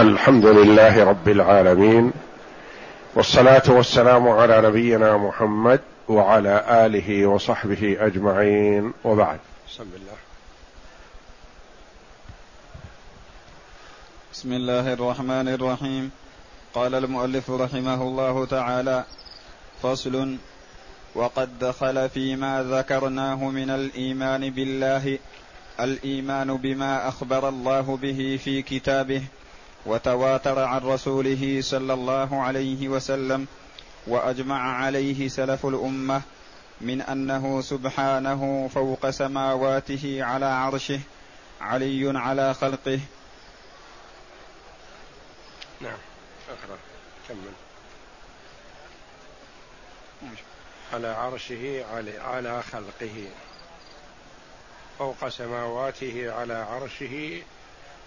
الحمد لله رب العالمين والصلاة والسلام على نبينا محمد وعلى آله وصحبه أجمعين وبعد. بسم الله بسم الله الرحمن الرحيم. قال المؤلف رحمه الله تعالى فصل وقد دخل فيما ذكرناه من الإيمان بالله الإيمان بما أخبر الله به في كتابه وتواتر عن رسوله صلى الله عليه وسلم وأجمع عليه سلف الأمة من أنه سبحانه فوق سماواته على عرشه علي على خلقه. نعم. اقرا كمل على عرشه علي على خلقه. فوق سماواته على عرشه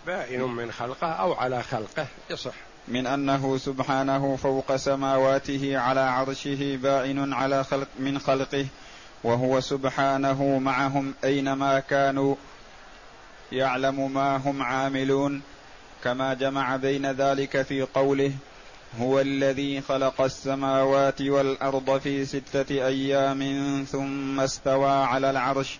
بائن من خلقه أو على خلقه يصح. من أنه سبحانه فوق سماواته على عرشه بائن على خلق من خلقه وهو سبحانه معهم أينما كانوا يعلم ما هم عاملون. كما جمع بين ذلك في قوله هو الذي خلق السماوات والأرض في ستة أيام ثم استوى على العرش.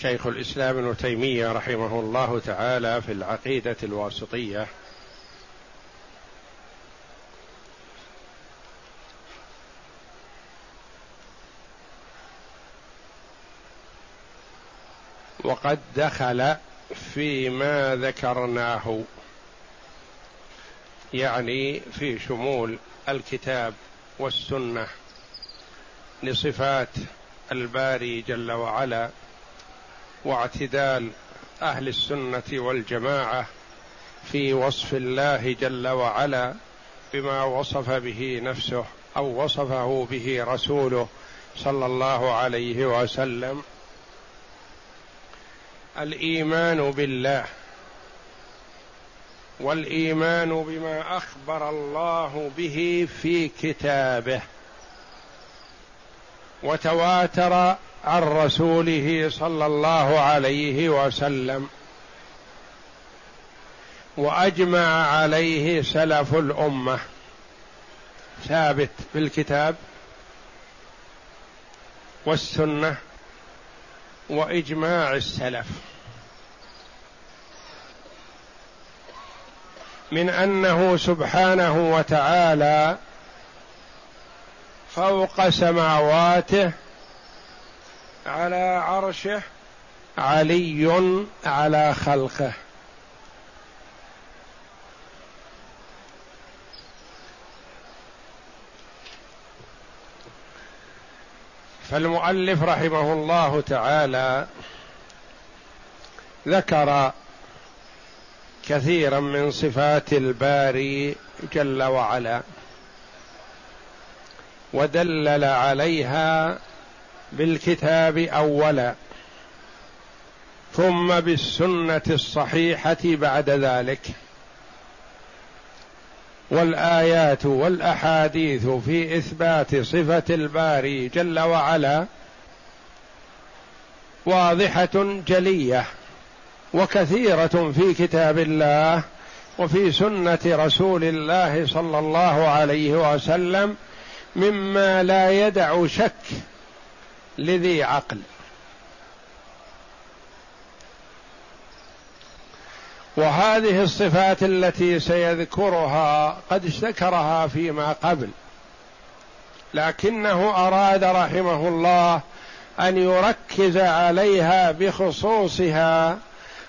شيخ الإسلام ابن تيمية رحمه الله تعالى في العقيدة الواسطية. وقد دخل فيما ذكرناه يعني في شمول الكتاب والسنة لصفات الباري جل وعلا. واعتدال أهل السنة والجماعة في وصف الله جل وعلا بما وصف به نفسه أو وصفه به رسوله صلى الله عليه وسلم. الإيمان بالله والإيمان بما أخبر الله به في كتابه. وتواتر عن رسوله صلى الله عليه وسلم. وأجمع عليه سلف الأمة. ثابت في الكتاب والسنة وإجماع السلف. من أنه سبحانه وتعالى فوق سماواته على عرشه علي على خلقه. فالمؤلف رحمه الله تعالى ذكر كثيرا من صفات الباري جل وعلا ودلل عليها بالكتاب أولا ثم بالسنة الصحيحة بعد ذلك. والآيات والأحاديث في إثبات صفة الباري جل وعلا واضحة جلية وكثيرة في كتاب الله وفي سنة رسول الله صلى الله عليه وسلم مما لا يدع شك لذي عقل. وهذه الصفات التي سيذكرها قد ذكرها فيما قبل. لكنه أراد رحمه الله أن يركز عليها بخصوصها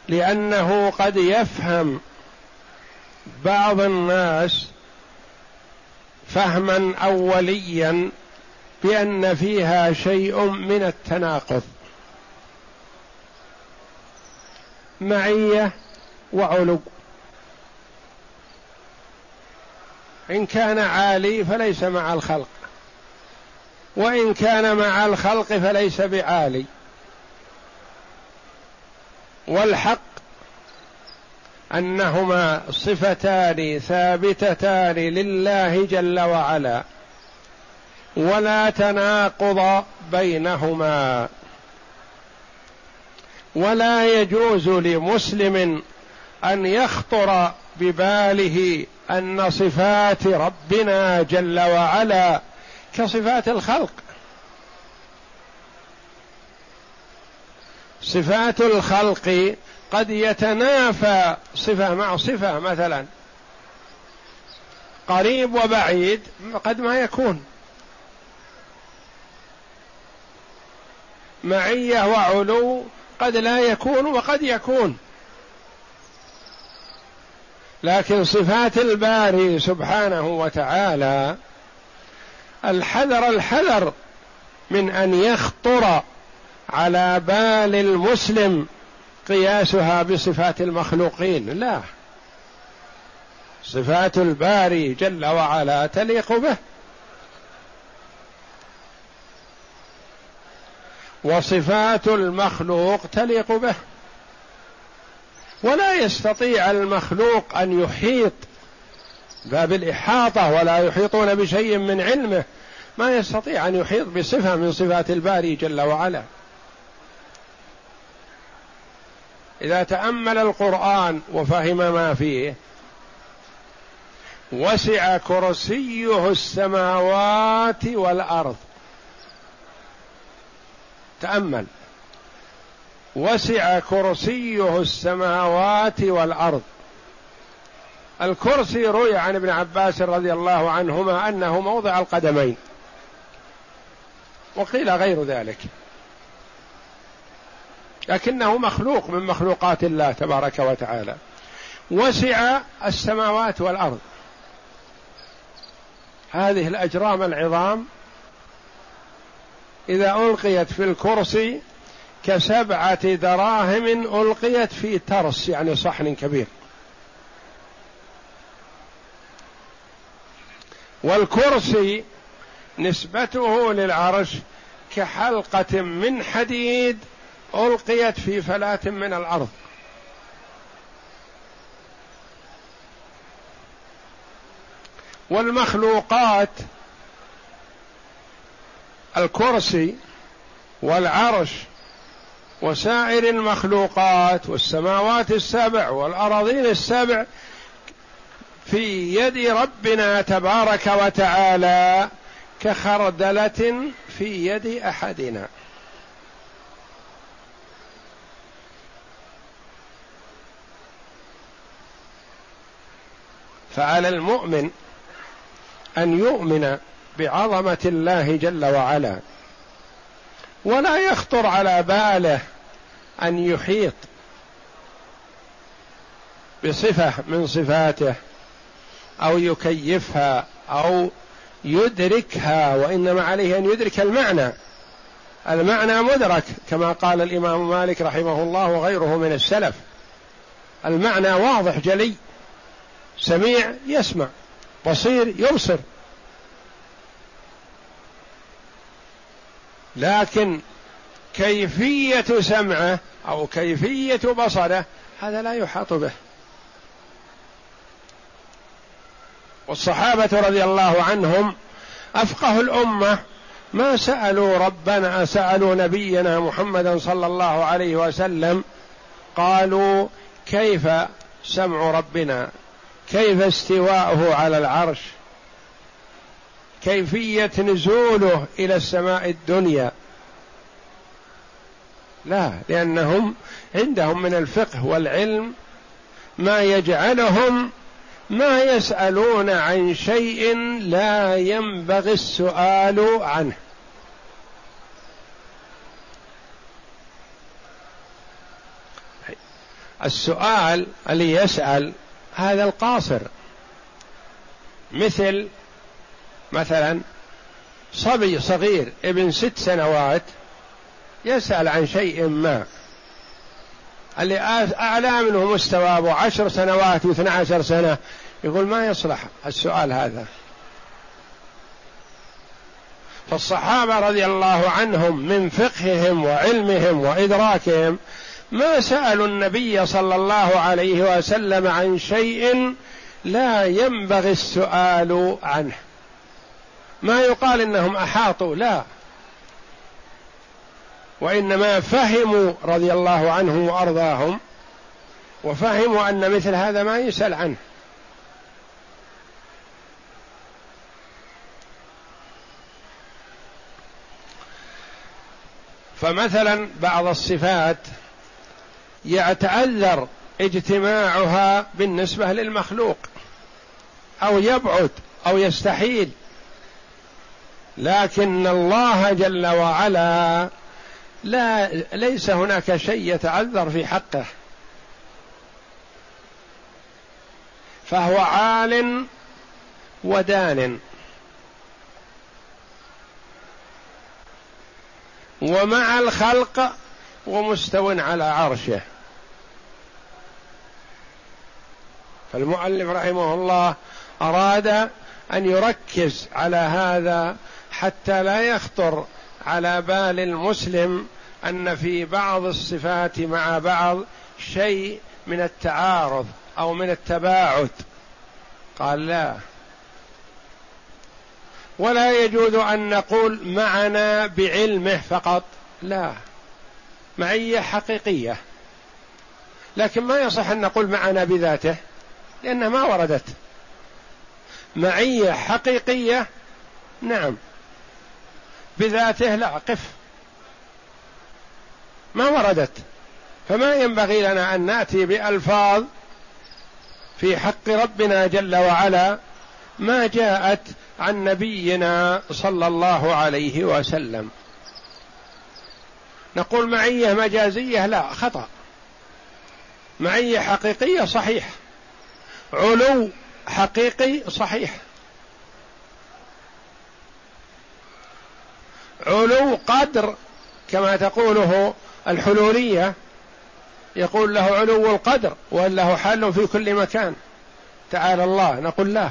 لأنه قد يفهم بعض الناس فهما اوليا بأن فيها شيء من التناقض. معية وعلو. إن كان عالي فليس مع الخلق. وإن كان مع الخلق فليس بعالي. والحق أنهما صفتان ثابتتان لله جل وعلا. ولا تناقض بينهما. ولا يجوز لمسلم أن يخطر بباله أن صفات ربنا جل وعلا كصفات الخلق. صفات الخلق قد يتنافى صفة مع صفة مثلا قريب وبعيد قد ما يكون. معية وعلو قد لا يكون وقد يكون. لكن صفات الباري سبحانه وتعالى الحذر الحذر من أن يخطر على بال المسلم قياسها بصفات المخلوقين. لا. صفات الباري جل وعلا تليق به. وصفات المخلوق تليق به. ولا يستطيع المخلوق أن يحيط باب الاحاطه ولا يحيطون بشيء من علمه. ما يستطيع أن يحيط بصفة من صفات الباري جل وعلا. إذا تأمل القرآن وفهم ما فيه وسع كرسيه السماوات والأرض. تأمل. وسع كرسيه السماوات والأرض. الكرسي روي عن ابن عباس رضي الله عنهما أنه موضع القدمين. وقيل غير ذلك. لكنه مخلوق من مخلوقات الله تبارك وتعالى. وسع السماوات والأرض. هذه الأجرام العظام إذا ألقيت في الكرسي كسبعة دراهم ألقيت في ترس يعني صحن كبير. والكرسي نسبته للعرش كحلقة من حديد ألقيت في فلاة من الأرض. والمخلوقات الكرسي والعرش وسائر المخلوقات والسماوات السبع والأراضين السبع في يد ربنا تبارك وتعالى كخردلة في يد أحدنا. فعلى المؤمن أن يؤمن بعظمة الله جل وعلا. ولا يخطر على باله أن يحيط بصفة من صفاته أو يكيفها أو يدركها وإنما عليه أن يدرك المعنى. المعنى مدرك كما قال الإمام مالك رحمه الله وغيره من السلف. المعنى واضح جلي سميع يسمع بصير يبصر. لكن كيفية سمعه أو كيفية بصره هذا لا يحاط به. والصحابة رضي الله عنهم أفقه الأمة ما سألوا ربنا سألوا نبينا محمدا صلى الله عليه وسلم قالوا كيف سمع ربنا؟ كيف استواءه على العرش؟ كيفية نزوله إلى السماء الدنيا. لا لأنهم عندهم من الفقه والعلم ما يجعلهم ما يسألون عن شيء لا ينبغي السؤال عنه. السؤال اللي يسأل هذا القاصر. مثل مثلا صبي صغير ابن ست سنوات يسأل عن شيء ما. اللي أعلى منه مستوى أبو عشر سنوات واثنى عشر سنة. يقول ما يصلح السؤال هذا. فالصحابة رضي الله عنهم من فقههم وعلمهم وإدراكهم ما سألوا النبي صلى الله عليه وسلم عن شيء لا ينبغي السؤال عنه. ما يقال إنهم أحاطوا لا. وإنما فهموا رضي الله عنهم وأرضاهم وفهموا أن مثل هذا ما يسأل عنه. فمثلا بعض الصفات يتعذر اجتماعها بالنسبة للمخلوق أو يبعد أو يستحيل. لكن الله جل وعلا لا ليس هناك شيء يتعذر في حقه. فهو عال ودان. ومع الخلق ومستو على عرشه. فالمؤلف رحمه الله أراد أن يركز على هذا حتى لا يخطر على بال المسلم أن في بعض الصفات مع بعض شيء من التعارض أو من التباعد. قال لا. ولا يجوز أن نقول معنا بعلمه فقط. لا. معية حقيقية. لكن ما يصح أن نقول معنا بذاته لأنها ما وردت. معية حقيقية؟ نعم. بذاته لا قف. ما وردت. فما ينبغي لنا أن نأتي بألفاظ في حق ربنا جل وعلا ما جاءت عن نبينا صلى الله عليه وسلم. نقول معية مجازية لا خطأ. معية حقيقية صحيح. علو حقيقي صحيح. علو قدر كما تقوله الحلولية. يقول له علو القدر وأن له حال في كل مكان. تعالى الله نقول لا.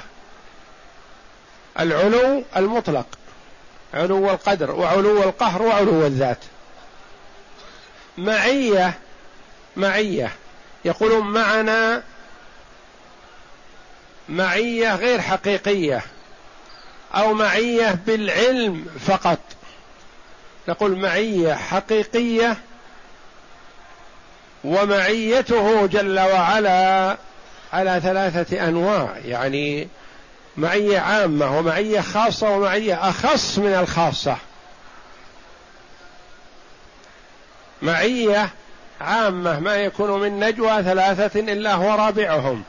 العلو المطلق علو القدر وعلو القهر وعلو الذات. معية معية. يقولون معنا معية غير حقيقية أو معية بالعلم فقط. نقول معية حقيقية ومعيته جل وعلا على ثلاثة أنواع يعني معية عامة ومعية خاصة ومعية أخص من الخاصة. معية عامة ما يكون من نجوى ثلاثة إلا هو رابعهم.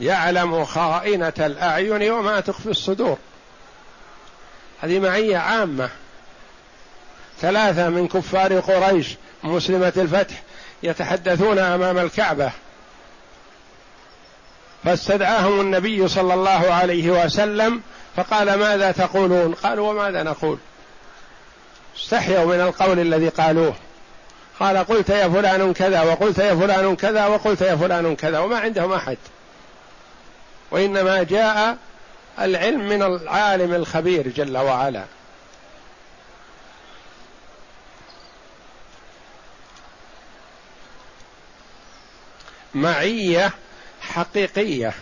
يعلم خائنة الأعين وما تخفي الصدور. هذه معية عامة. ثلاثة من كفار قريش مسلمة الفتح يتحدثون أمام الكعبة. فاستدعاهم النبي صلى الله عليه وسلم فقال ماذا تقولون؟ قالوا وماذا نقول؟ استحيوا من القول الذي قالوه. قال قلت يا فلان كذا وقلت يا فلان كذا وقلت يا فلان كذا وما عندهم أحد. وإنما جاء العلم من العالم الخبير جل وعلا. معية حقيقية.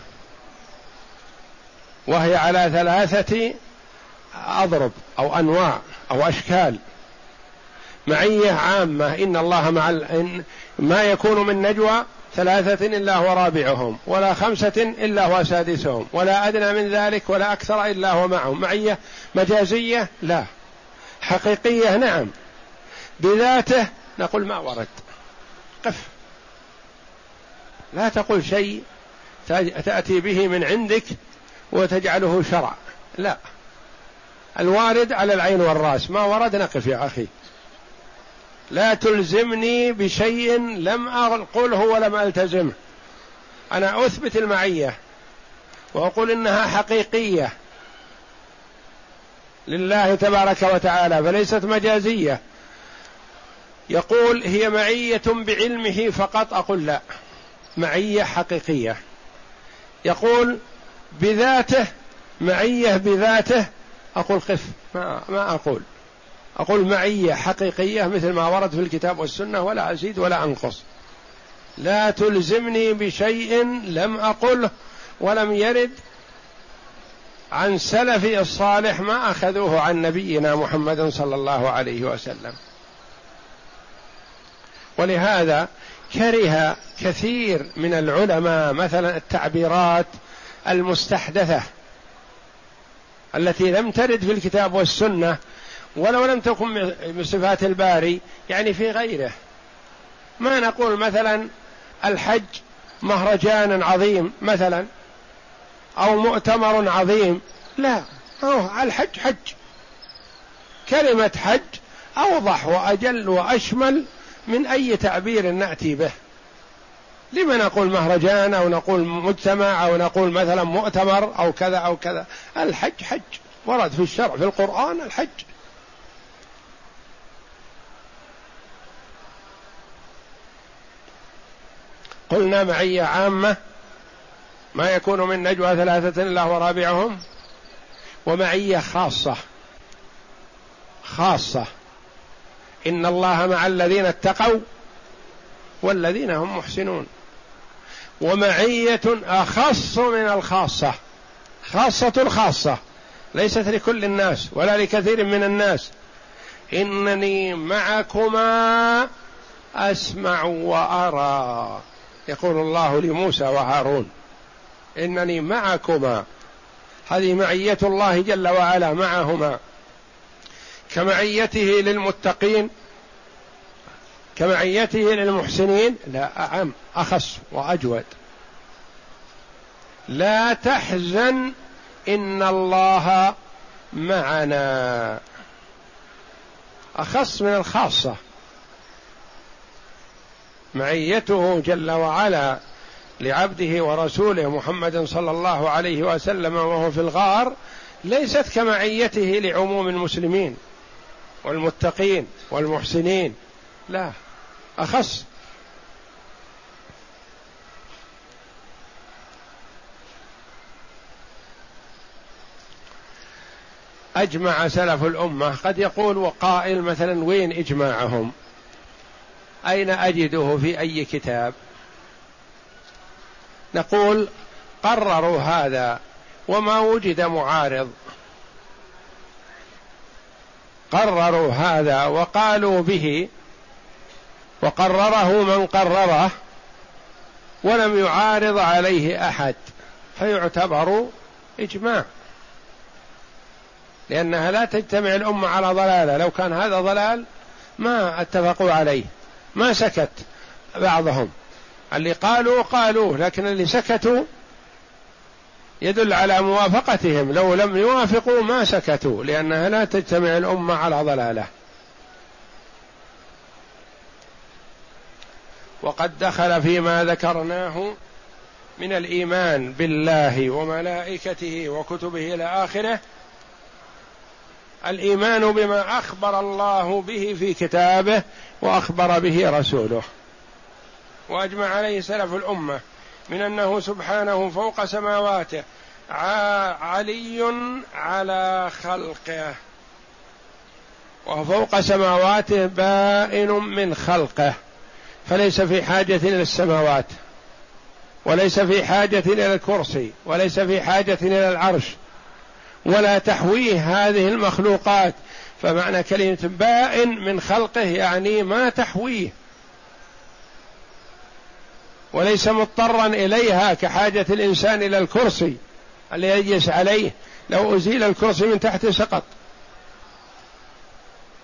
وهي على ثلاثة أضرب أو أنواع أو أشكال. معية عامة. إن الله مع إن ما يكون من نجوى ثلاثة إلا هو رابعهم ولا خمسة إلا هو سادسهم ولا أدنى من ذلك ولا أكثر إلا هو معهم. معية مجازية؟ لا. حقيقية؟ نعم. بذاته نقول ما ورد. قف. لا تقل شيء تأتي به من عندك وتجعله شرع. لا. الوارد على العين والرأس. ما ورد نقف يا أخي. لا تلزمني بشيء لم أقله ولم ألتزمه. أنا أثبت المعية وأقول إنها حقيقية لله تبارك وتعالى فليست مجازية. يقول هي معية بعلمه فقط أقول لا معية حقيقية. يقول بذاته معية بذاته أقول قف ما, ما أقول. أقول معية حقيقية مثل ما ورد في الكتاب والسنة ولا أزيد ولا أنقص. لا تلزمني بشيء لم أقله ولم يرد عن سلفي الصالح ما أخذوه عن نبينا محمد صلى الله عليه وسلم. ولهذا كره كثير من العلماء مثلا التعبيرات المستحدثة التي لم ترد في الكتاب والسنة ولو لم تكن من صفات الباري يعني في غيره. ما نقول مثلا الحج مهرجان عظيم مثلا أو مؤتمر عظيم. لا أوه الحج حج. كلمة حج أوضح وأجل وأشمل من أي تعبير نأتي به. لما نقول مهرجان أو نقول مجتمع أو نقول مثلا مؤتمر أو كذا أو كذا الحج حج. ورد في الشرع في القرآن الحج. قلنا معية عامة ما يكون من نجوى ثلاثة إلا هو رابعهم ومعية خاصة خاصة إن الله مع الذين اتقوا والذين هم محسنون. ومعية أخص من الخاصة خاصة الخاصة ليست لكل الناس ولا لكثير من الناس. إنني معكما أسمع وأرى. يقول الله لموسى وهارون إنني معكما هذه معية الله جل وعلا معهما كمعيته للمتقين كمعيته للمحسنين لا أعم أخص وأجود. لا تحزن إن الله معنا. أخص من الخاصة. معيته جل وعلا لعبده ورسوله محمد صلى الله عليه وسلم وهو في الغار ليست كمعيته لعموم المسلمين والمتقين والمحسنين. لا أخص. أجمع سلف الأمة. قد يقول وقائل مثلا وين إجماعهم؟ أين أجده في أي كتاب؟ نقول قرروا هذا وما وجد معارض. قرروا هذا وقالوا به وقرره من قرره ولم يعارض عليه أحد فيعتبر إجماع. لأنها لا تجتمع الأمة على ضلالة لو كان هذا ضلال ما اتفقوا عليه. ما سكت بعضهم. اللي قالوا قالوا لكن اللي سكتوا يدل على موافقتهم. لو لم يوافقوا ما سكتوا لأنها لا تجتمع الأمة على ضلالة. وقد دخل فيما ذكرناه من الإيمان بالله وملائكته وكتبه إلى آخره الإيمان بما أخبر الله به في كتابه وأخبر به رسوله. وأجمع عليه سلف الأمة من أنه سبحانه فوق سماواته علي على خلقه. وهو فوق سماواته بائن من خلقه فليس في حاجة إلى السماوات وليس في حاجة إلى الكرسي وليس في حاجة إلى العرش ولا تحويه هذه المخلوقات. فمعنى كلمة بائن من خلقه يعني ما تحويه. وليس مضطرا إليها كحاجة الإنسان إلى الكرسي اللي يجلس عليه. لو أزيل الكرسي من تحت سقط.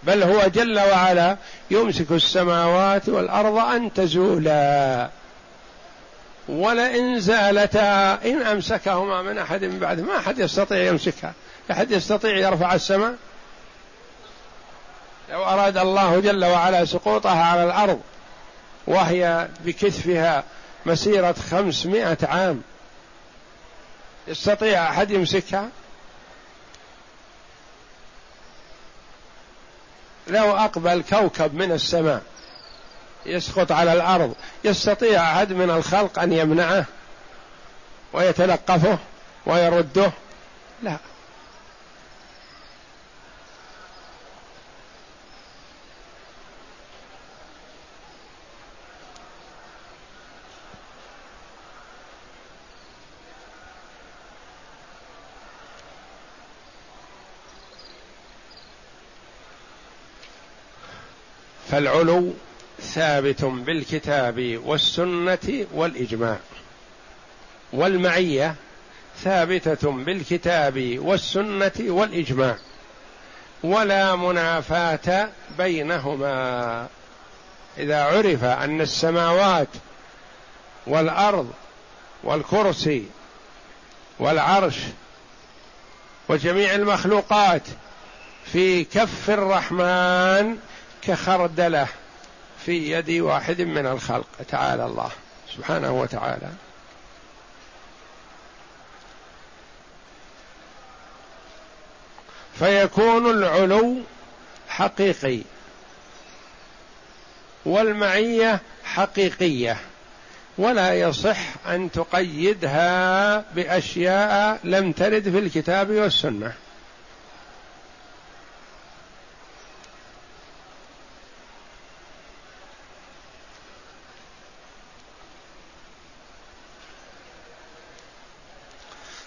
بل هو جل وعلا يمسك السماوات والأرض أن تزولا. ولئن زالتا إن أمسكهما من أحد من بعد ما أحد يستطيع يمسكها. أحد يستطيع يرفع السماء؟ لو أراد الله جل وعلا سقوطها على الأرض وهي بكتفها مسيرة خمسمائة عام يستطيع أحد يمسكها؟ لو أقبل كوكب من السماء يسقط على الأرض يستطيع أحد من الخلق أن يمنعه ويتلقفه ويرده؟ لا. فالعلو ثابت بالكتاب والسنة والإجماع. والمعية ثابتة بالكتاب والسنة والإجماع. ولا منافاة بينهما. إذا عرف أن السماوات والأرض والكرسي والعرش وجميع المخلوقات في كف الرحمن كخردلة في يد واحد من الخلق. تعالى الله. سبحانه وتعالى. فيكون العلو حقيقي والمعية حقيقية. ولا يصح أن تقيدها بأشياء لم ترد في الكتاب والسنة.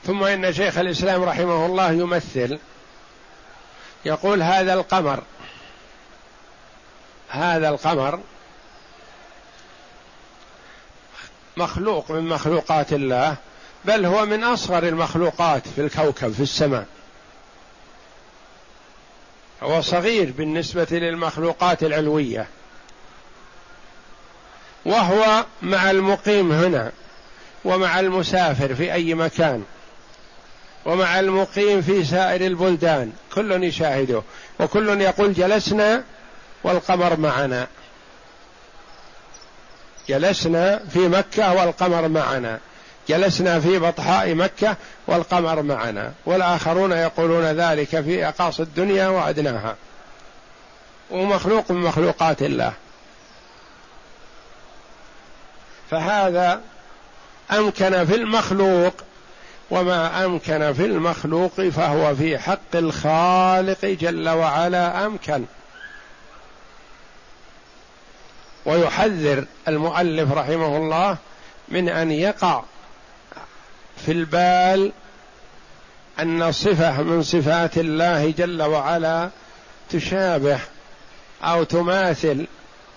ثم إن شيخ الإسلام رحمه الله يمثل يقول هذا القمر هذا القمر مخلوق من مخلوقات الله بل هو من أصغر المخلوقات في الكوكب في السماء. هو صغير بالنسبة للمخلوقات العلوية. وهو مع المقيم هنا ومع المسافر في أي مكان. ومع المقيم في سائر البلدان. كل يشاهده. وكل يقول جلسنا والقمر معنا. جلسنا في مكة والقمر معنا. جلسنا في بطحاء مكة والقمر معنا. والآخرون يقولون ذلك في أقاصي الدنيا وأدناها. ومخلوق من مخلوقات الله. فهذا أمكن في المخلوق وما أمكن في المخلوق فهو في حق الخالق جل وعلا أمكن. ويحذر المؤلف رحمه الله من أن يقع في البال أن صفة من صفات الله جل وعلا تشابه أو تماثل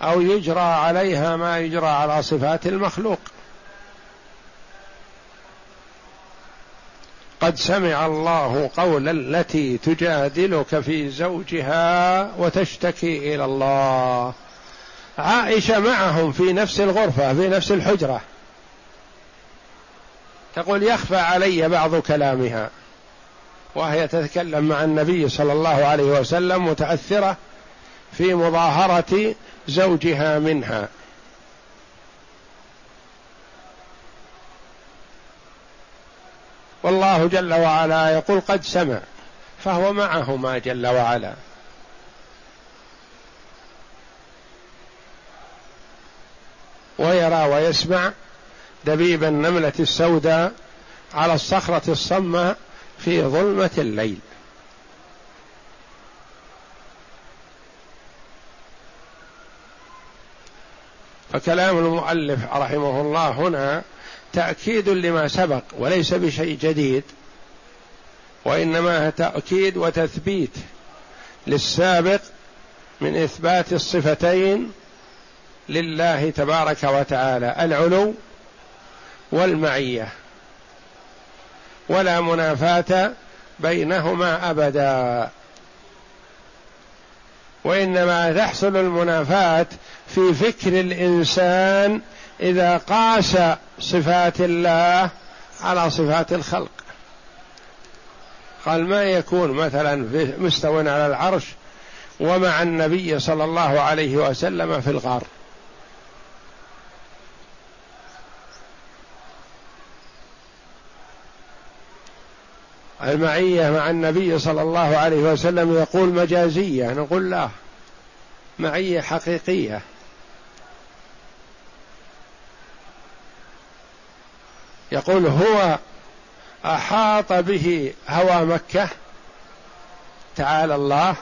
أو يجرى عليها ما يجرى على صفات المخلوق. قد سمع الله قول التي تجادلك في زوجها وتشتكي إلى الله. عائشة معهم في نفس الغرفة في نفس الحجرة. تقول يخفى علي بعض كلامها وهي تتكلم مع النبي صلى الله عليه وسلم متأثرة في مظاهرة زوجها منها. والله جل وعلا يقول قد سمع فهو معهما جل وعلا. ويرى ويسمع دبيب النملة السوداء على الصخرة الصماء في ظلمة الليل. فكلام المؤلف رحمه الله هنا تأكيد لما سبق وليس بشيء جديد وإنما تأكيد وتثبيت للسابق من إثبات الصفتين لله تبارك وتعالى العلو والمعية. ولا منافاة بينهما أبدا. وإنما تحصل المنافاة في فكر الإنسان إذا قاس صفات الله على صفات الخلق. قال ما يكون مثلا مستو على العرش ومع النبي صلى الله عليه وسلم في الغار. المعية مع النبي صلى الله عليه وسلم يقول مجازية نقول لا معية حقيقية. يقول هو أحاط به هوى مكة. تعالى الله.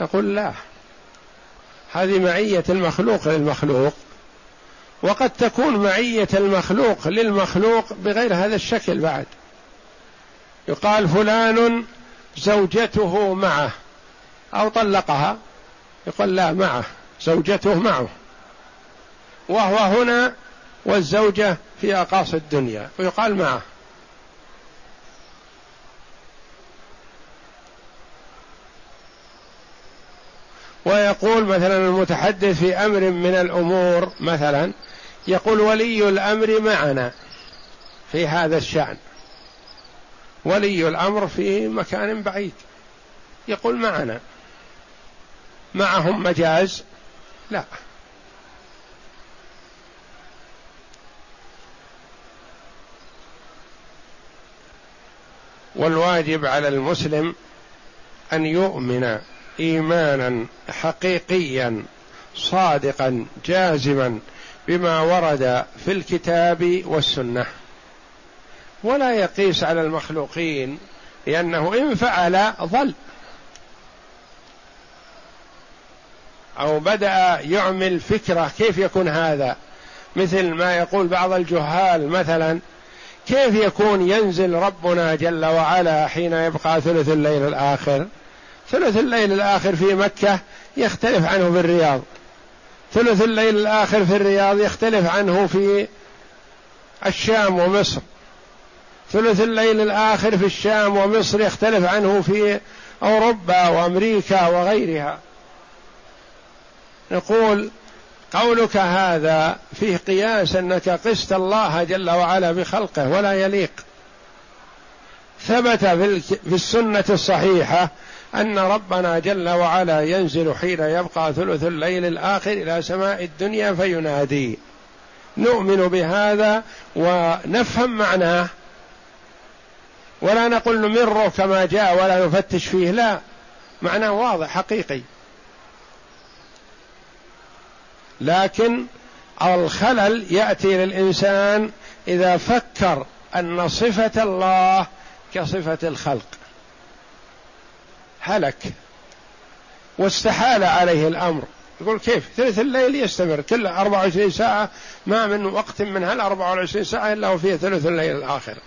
نقول لا. هذه معية المخلوق للمخلوق. وقد تكون معية المخلوق للمخلوق بغير هذا الشكل بعد. يقال فلان زوجته معه. أو طلقها. يقول لا معه. زوجته معه. وهو هنا والزوجة في أقاصي الدنيا ويقال معه. ويقول مثلا المتحدث في أمر من الأمور مثلا يقول ولي الأمر معنا في هذا الشأن. ولي الأمر في مكان بعيد. يقول معنا. معهم مجاز؟ لا. والواجب على المسلم أن يؤمن إيمانا حقيقيا صادقا جازما بما ورد في الكتاب والسنة. ولا يقيس على المخلوقين لأنه إن فعل ضل. أو بدأ يعمل فكرة كيف يكون هذا؟ مثل ما يقول بعض الجهال مثلا كيف يكون ينزل ربنا جل وعلا حين يبقى ثلث الليل الآخر؟ ثلث الليل الآخر في مكة يختلف عنه في الرياض. ثلث الليل الآخر في الرياض يختلف عنه في الشام ومصر. ثلث الليل الآخر في الشام ومصر يختلف عنه في أوروبا وأمريكا وغيرها. نقول قولك هذا فيه قياس أنك قست الله جل وعلا بخلقه ولا يليق. ثبت في السنة الصحيحة أن ربنا جل وعلا ينزل حين يبقى ثلث الليل الآخر إلى سماء الدنيا فينادي. نؤمن بهذا ونفهم معناه. ولا نقول نمره كما جاء ولا نفتش فيه لا. معناه واضح حقيقي. لكن الخلل يأتي للإنسان إذا فكر أن صفة الله كصفة الخلق. هلك. واستحال عليه الأمر. يقول كيف؟ ثلث الليل يستمر. كل 24 ساعة ما من وقت من هال 24 ساعة إلا وفيه ثلث الليل الآخر.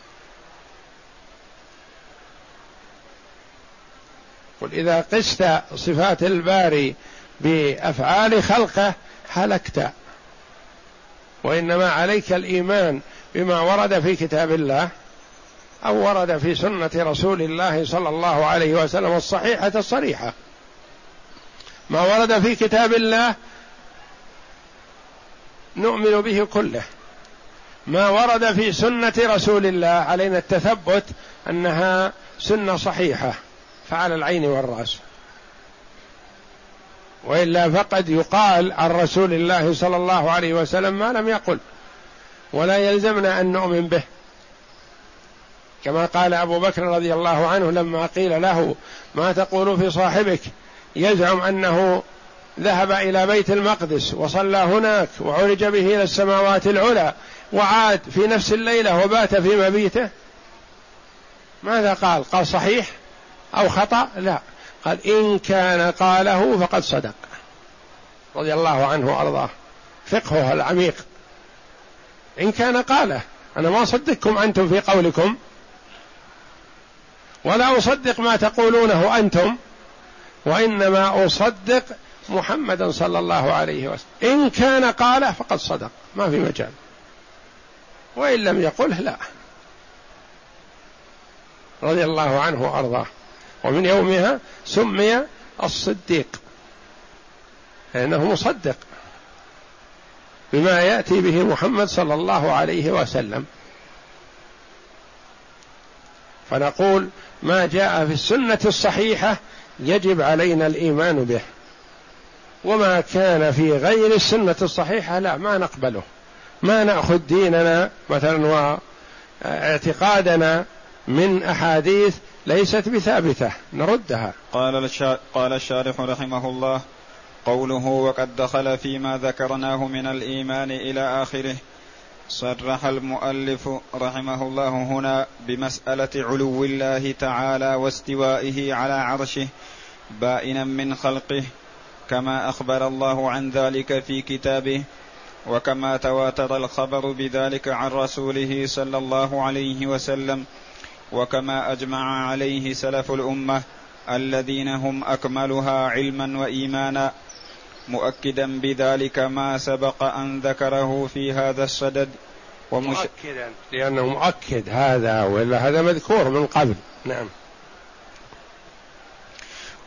قل إذا قست صفات الباري بأفعال خلقه هلكت. وإنما عليك الإيمان بما ورد في كتاب الله أو ورد في سنة رسول الله صلى الله عليه وسلم الصحيحة الصريحة. ما ورد في كتاب الله نؤمن به كله. ما ورد في سنة رسول الله علينا التثبت أنها سنة صحيحة. فعلى العين والرأس. وإلا فقد يقال عن رسول الله صلى الله عليه وسلم ما لم يقل. ولا يلزمنا أن نؤمن به. كما قال أبو بكر رضي الله عنه لما قيل له ما تقول في صاحبك؟ يزعم أنه ذهب إلى بيت المقدس وصلى هناك وعرج به إلى السماوات العلى وعاد في نفس الليلة وبات في مبيته. ماذا قال؟ قال صحيح أو خطأ؟ لا. قال إن كان قاله فقد صدق. رضي الله عنه وأرضاه. فقهه العميق. إن كان قاله. أنا ما أصدقكم أنتم في قولكم. ولا أصدق ما تقولونه أنتم. وإنما أصدق محمدا صلى الله عليه وسلم. إن كان قاله فقد صدق. ما في مجال. وإن لم يقله لا. رضي الله عنه وأرضاه. ومن يومها سمي الصديق. لأنه مصدق بما يأتي به محمد صلى الله عليه وسلم. فنقول ما جاء في السنة الصحيحة يجب علينا الإيمان به. وما كان في غير السنة الصحيحة لا ما نقبله. ما نأخذ ديننا مثلا واعتقادنا من أحاديث ليست بثابتة نردها. قال قال الشارح رحمه الله قوله وقد دخل فيما ذكرناه من الإيمان إلى آخره صرح المؤلف رحمه الله هنا بمسألة علو الله تعالى واستوائه على عرشه بائنا من خلقه كما أخبر الله عن ذلك في كتابه وكما تواتر الخبر بذلك عن رسوله صلى الله عليه وسلم. وكما أجمع عليه سلف الأمة الذين هم أكملها علما وإيمانا مؤكدا بذلك ما سبق أن ذكره في هذا الصدد. ومش مؤكدا لأنه مؤكد هذا ولا هذا مذكور من قبل. نعم.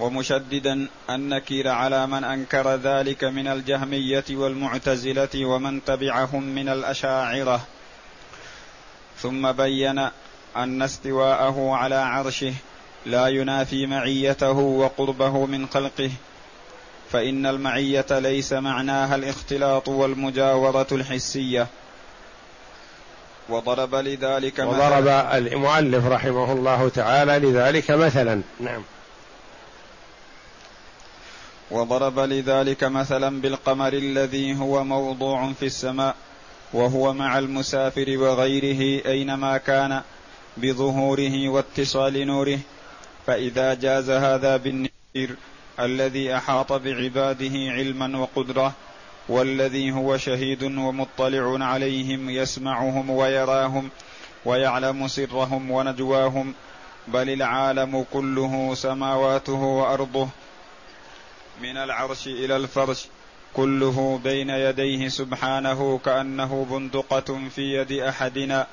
ومشددا النكير على من أنكر ذلك من الجهمية والمعتزلة ومن تبعهم من الأشاعرة. ثم بين أن استواءه على عرشه لا ينافي معيته وقربه من خلقه فإن المعية ليس معناها الاختلاط والمجاورة الحسية. وضرب لذلك وضرب المؤلف رحمه الله تعالى لذلك مثلا. نعم. وضرب لذلك مثلا بالقمر الذي هو موضوع في السماء وهو مع المسافر وغيره أينما كان. بظهوره واتصال نوره فإذا جاز هذا بالنير الذي أحاط بعباده علما وقدرة والذي هو شهيد ومطلع عليهم يسمعهم ويراهم ويعلم سرهم ونجواهم بل العالم كله سماواته وأرضه من العرش إلى الفرش كله بين يديه سبحانه كأنه بندقة في يد أحدنا.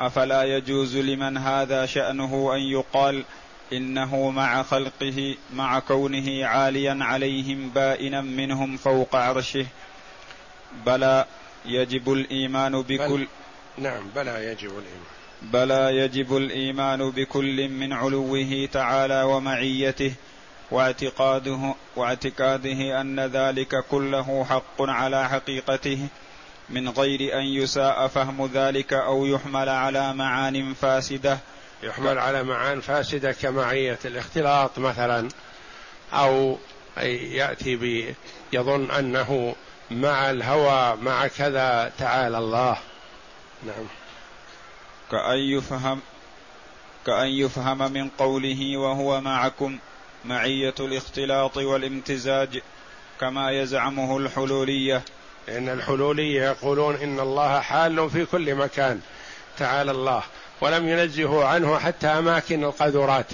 أفلا يجوز لمن هذا شأنه أن يقال إنه مع خلقه مع كونه عاليا عليهم بائنا منهم فوق عرشه. بلى يجب الإيمان بكل بل نعم بلى يجب الإيمان. بلى يجب الإيمان بكل من علوه تعالى ومعيته واعتقاده واعتقاده أن ذلك كله حق على حقيقته. من غير أن يساء فهم ذلك أو يحمل على معان فاسدة. يحمل على معان فاسدة كمعية الاختلاط مثلا أو يأتي ب يظن أنه مع الهوى مع كذا تعالى الله. نعم. كأن يفهم كأن يفهم من قوله وهو معكم معية الاختلاط والامتزاج كما يزعمه الحلولية. لأن الحلولية يقولون إن الله حال في كل مكان. تعالى الله. ولم ينزهوا عنه حتى أماكن القذرات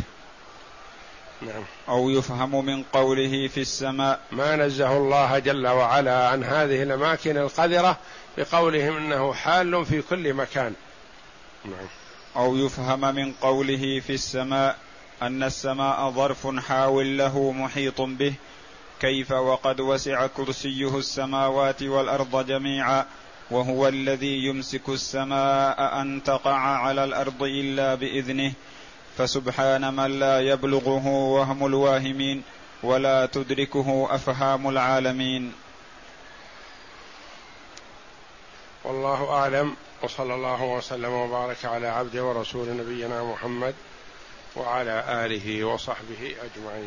نعم. أو يفهم من قوله في السماء. ما نزه الله جل وعلا عن هذه الأماكن القذرة بقولهم إنه حال في كل مكان. نعم. أو يفهم من قوله في السماء أن السماء ظرف حاول له محيط به كيف وقد وسع كرسيه السماوات والأرض جميعا وهو الذي يمسك السماء أن تقع على الأرض إلا بإذنه. فسبحان من لا يبلغه وهم الواهمين ولا تدركه أفهام العالمين. والله أعلم وصلى الله وسلم وبارك على عبده ورسول نبينا محمد وعلى آله وصحبه أجمعين.